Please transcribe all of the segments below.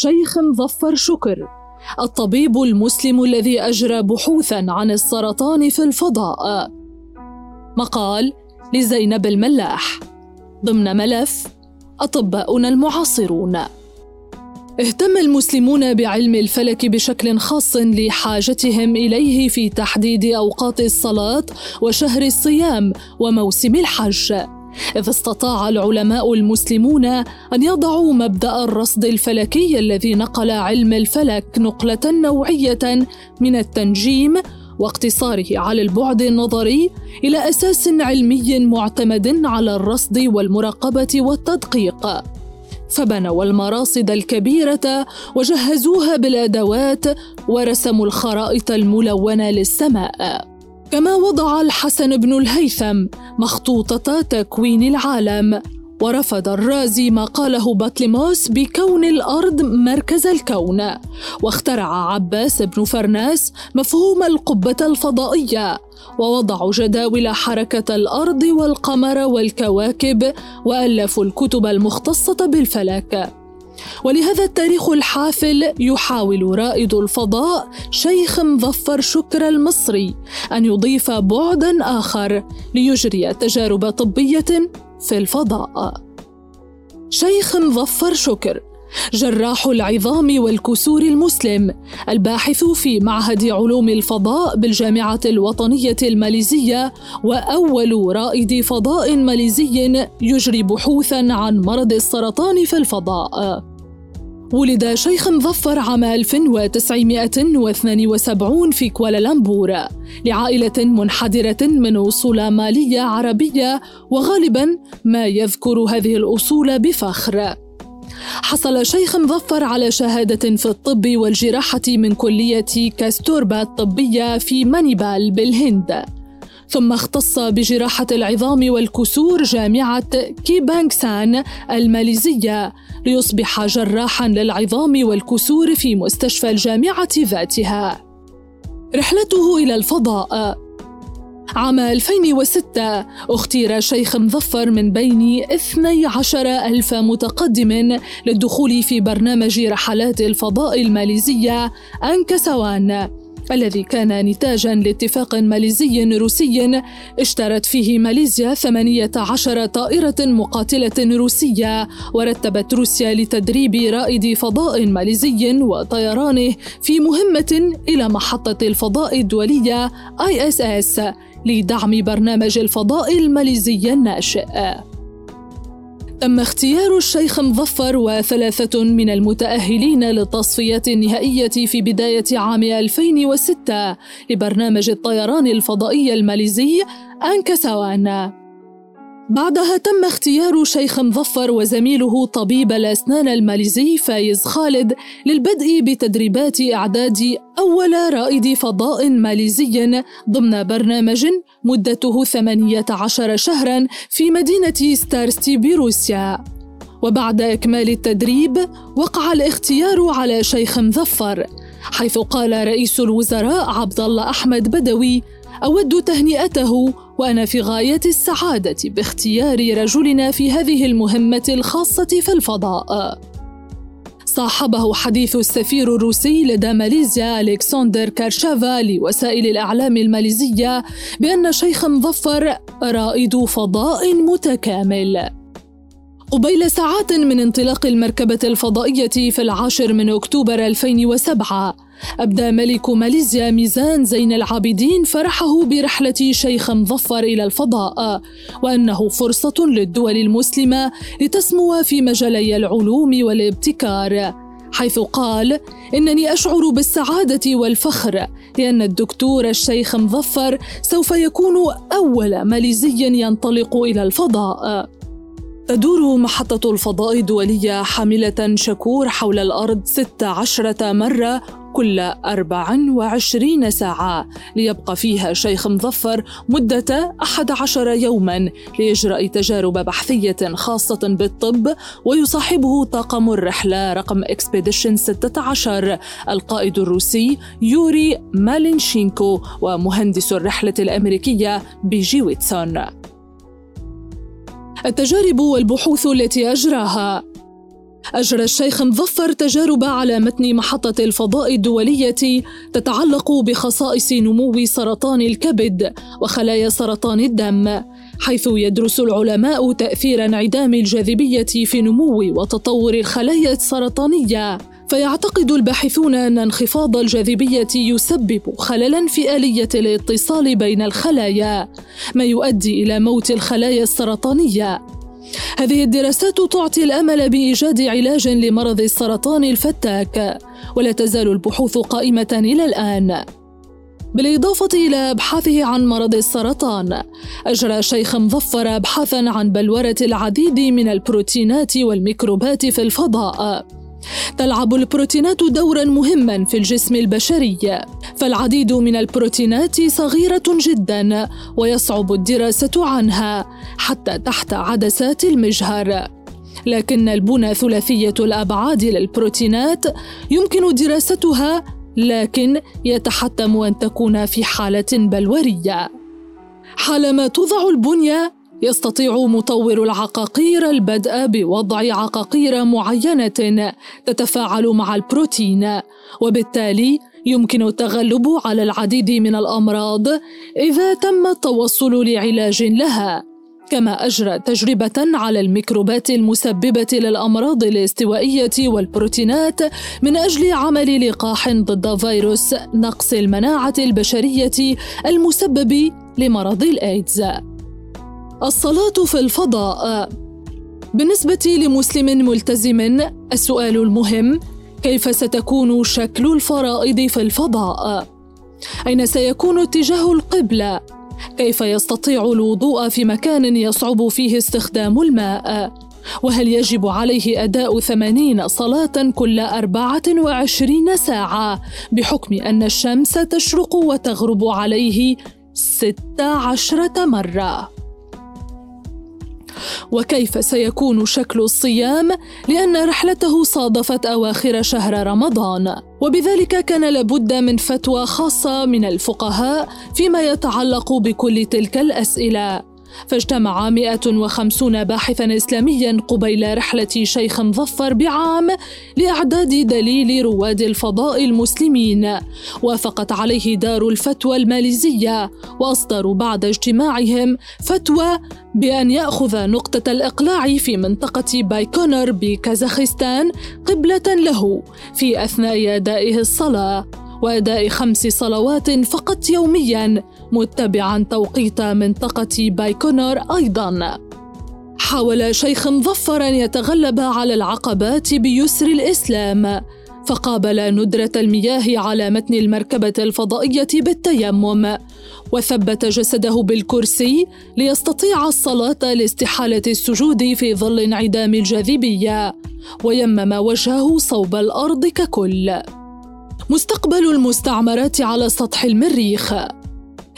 شيخ مظفر شكر الطبيب المسلم الذي أجرى بحوثا عن السرطان في الفضاء. مقال لزينب الملاح ضمن ملف أطباؤنا المعاصرون. اهتم المسلمون بعلم الفلك بشكل خاص لحاجتهم إليه في تحديد أوقات الصلاة وشهر الصيام وموسم الحج. إذ استطاع العلماء المسلمون أن يضعوا مبدأ الرصد الفلكي الذي نقل علم الفلك نقلة نوعية من التنجيم واقتصاره على البعد النظري إلى أساس علمي معتمد على الرصد والمراقبة والتدقيق. فبنوا المراصد الكبيرة وجهزوها بالأدوات ورسموا الخرائط الملونة للسماء. كما وضع الحسن بن الهيثم مخطوطة تكوين العالم ورفض الرازي ما قاله بطليموس بكون الأرض مركز الكون واخترع عباس بن فرناس مفهوم القبة الفضائية ووضعوا جداول حركة الأرض والقمر والكواكب وألفوا الكتب المختصة بالفلك. ولهذا التاريخ الحافل يحاول رائد الفضاء شيخ مظفر شكر المصري أن يضيف بعدا آخر ليجري تجارب طبية في الفضاء. شيخ مظفر شكر جراح العظام والكسور المسلم الباحث في معهد علوم الفضاء بالجامعة الوطنية الماليزية وأول رائد فضاء ماليزي يجري بحوثا عن مرض السرطان في الفضاء ولد شيخ مظفر عام 1972 في كوالالمبور لعائلة منحدرة من أصول مالية عربية وغالبا ما يذكر هذه الأصول بفخر. حصل شيخ مظفر على شهادة في الطب والجراحة من كلية كاستوربا الطبية في مانيبال بالهند. ثم اختص بجراحة العظام والكسور جامعة كيبانغسان الماليزية ليصبح جراحا للعظام والكسور في مستشفى الجامعة ذاتها. رحلته إلى الفضاء عام 2006 اختير شيخ مظفر من بين 12 ألف متقدم للدخول في برنامج رحلات الفضاء الماليزية أنكسوان الذي كان نتاجا لاتفاق ماليزي روسي اشترت فيه ماليزيا 18 طائرة مقاتلة روسية ورتبت روسيا لتدريب رائد فضاء ماليزي وطيرانه في مهمة إلى محطة الفضاء الدولية اس لدعم برنامج الفضاء الماليزي الناشئ. تم اختيار الشيخ مظفر وثلاثة من المتأهلين للتصفية النهائية في بداية عام 2006 لبرنامج الطيران الفضائي الماليزي أنكسوان بعدها تم اختيار شيخ مظفر وزميله طبيب الأسنان الماليزي فايز خالد للبدء بتدريبات إعداد أول رائد فضاء ماليزي ضمن برنامج مدته 18 شهرا في مدينة ستارستي بروسيا. وبعد إكمال التدريب وقع الاختيار على شيخ مظفر حيث قال رئيس الوزراء عبد الله أحمد بدوي أود تهنئته وأنا في غاية السعادة باختيار رجلنا في هذه المهمة الخاصة في الفضاء. صاحبه حديث السفير الروسي لدى ماليزيا ألكسندر كارشافا لوسائل الإعلام الماليزية بأن شيخ مظفر رائد فضاء متكامل. قبيل ساعات من انطلاق المركبة الفضائية في العاشر من أكتوبر 2007 أبدى ملك ماليزيا ميزان زين العابدين فرحه برحلة شيخ مظفر إلى الفضاء وأنه فرصة للدول المسلمة لتسمو في مجالي العلوم والابتكار حيث قال إنني أشعر بالسعادة والفخر لأن الدكتور الشيخ مظفر سوف يكون أول ماليزي ينطلق إلى الفضاء. تدور محطة الفضاء الدولية حاملة شكور حول الأرض 16 مرة كل 24 ساعة ليبقى فيها شيخ مظفر مدة 11 يوما لإجراء تجارب بحثية خاصة بالطب ويصاحبه طاقم الرحلة رقم Expedition 16 القائد الروسي يوري مالينشينكو ومهندس الرحلة الأمريكية بيجي ويتسون. التجارب والبحوث التي أجراها أجرى الشيخ مظفر تجارب على متن محطة الفضاء الدولية تتعلق بخصائص نمو سرطان الكبد وخلايا سرطان الدم، حيث يدرس العلماء تأثير انعدام الجاذبية في نمو وتطور الخلايا السرطانية. فيعتقد الباحثون أن انخفاض الجاذبية يسبب خللاً في آلية الاتصال بين الخلايا، ما يؤدي إلى موت الخلايا السرطانية. هذه الدراسات تعطي الأمل بإيجاد علاج لمرض السرطان الفتاك ولا تزال البحوث قائمة إلى الآن بالإضافة إلى أبحاثه عن مرض السرطان أجرى شيخ مظفر أبحاثا عن بلورة العديد من البروتينات والميكروبات في الفضاء تلعب البروتينات دورا مهما في الجسم البشري. فالعديد من البروتينات صغيرة جدا ويصعب الدراسة عنها حتى تحت عدسات المجهر. لكن البنى ثلاثية الأبعاد للبروتينات يمكن دراستها لكن يتحتم أن تكون في حالة بلورية. حالما توضع البنية يستطيع مطور العقاقير البدء بوضع عقاقير معينة تتفاعل مع البروتين وبالتالي يمكن التغلب على العديد من الأمراض إذا تم التوصل لعلاج لها. كما أجرى تجربة على الميكروبات المسببة للأمراض الاستوائية والبروتينات من أجل عمل لقاح ضد فيروس نقص المناعة البشرية المسبب لمرض الايدز الصلاة في الفضاء بالنسبة لمسلم ملتزم السؤال المهم كيف ستكون شكل الفرائض في الفضاء؟ أين سيكون اتجاه القبلة؟ كيف يستطيع الوضوء في مكان يصعب فيه استخدام الماء؟ وهل يجب عليه أداء ثمانين صلاة كل أربعة وعشرين ساعة بحكم أن الشمس تشرق وتغرب عليه ست عشرة مرة؟ وكيف سيكون شكل الصيام لأن رحلته صادفت أواخر شهر رمضان. وبذلك كان لابد من فتوى خاصة من الفقهاء فيما يتعلق بكل تلك الأسئلة. فاجتمع 150 باحثا إسلاميا قبيل رحلة شيخ مظفر بعام لإعداد دليل رواد الفضاء المسلمين. وافقت عليه دار الفتوى الماليزية وأصدروا بعد اجتماعهم فتوى بأن يأخذ نقطة الإقلاع في منطقة بايكونر بكازاخستان قبلة له في أثناء أدائه الصلاة. وأداء خمس صلوات فقط يوميا متبعا توقيت منطقة بايكونور أيضا. حاول شيخ مظفر أن يتغلب على العقبات بيسر الإسلام فقابل ندرة المياه على متن المركبة الفضائية بالتيمم وثبت جسده بالكرسي ليستطيع الصلاة لاستحالة السجود في ظل انعدام الجاذبية ويمم وجهه صوب الأرض ككل. مستقبل المستعمرات على سطح المريخ.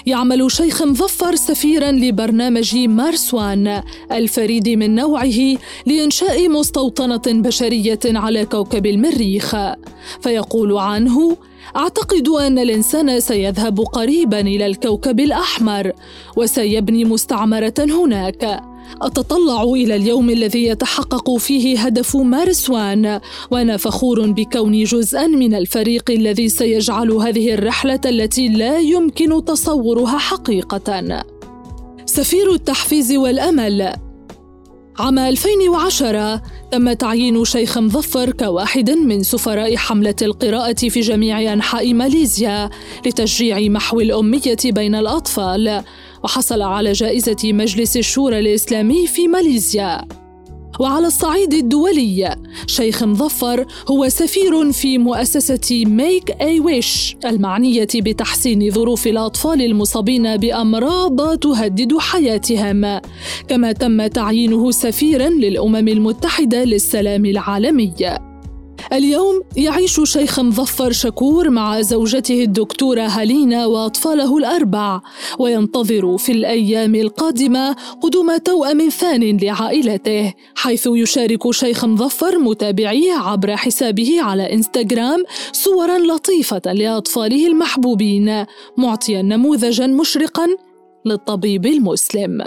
يعمل شيخ مظفر سفيرا لبرنامج مارسوان الفريد من نوعه لإنشاء مستوطنة بشرية على كوكب المريخ. فيقول عنه أعتقد أن الإنسان سيذهب قريبا إلى الكوكب الأحمر وسيبني مستعمرة هناك. أتطلع إلى اليوم الذي يتحقق فيه هدف مارس وان وأنا فخور بكوني جزءا من الفريق الذي سيجعل هذه الرحلة التي لا يمكن تصورها حقيقة. سفير التحفيز والأمل. عام 2010 تم تعيين شيخ مظفر كواحد من سفراء حملة القراءة في جميع أنحاء ماليزيا لتشجيع محو الأمية بين الأطفال. وحصل على جائزة مجلس الشورى الإسلامي في ماليزيا. وعلى الصعيد الدولي شيخ مظفر هو سفير في مؤسسة ميك أي ويش المعنية بتحسين ظروف الأطفال المصابين بأمراض تهدد حياتهم. كما تم تعيينه سفيرا للأمم المتحدة للسلام العالمي. اليوم يعيش شيخ مظفر شكور مع زوجته الدكتورة هالينا وأطفاله الأربع وينتظر في الأيام القادمة قدوم توأم ثان لعائلته حيث يشارك شيخ مظفر متابعيه عبر حسابه على إنستغرام صورا لطيفة لأطفاله المحبوبين معطيا نموذجا مشرقا للطبيب المسلم.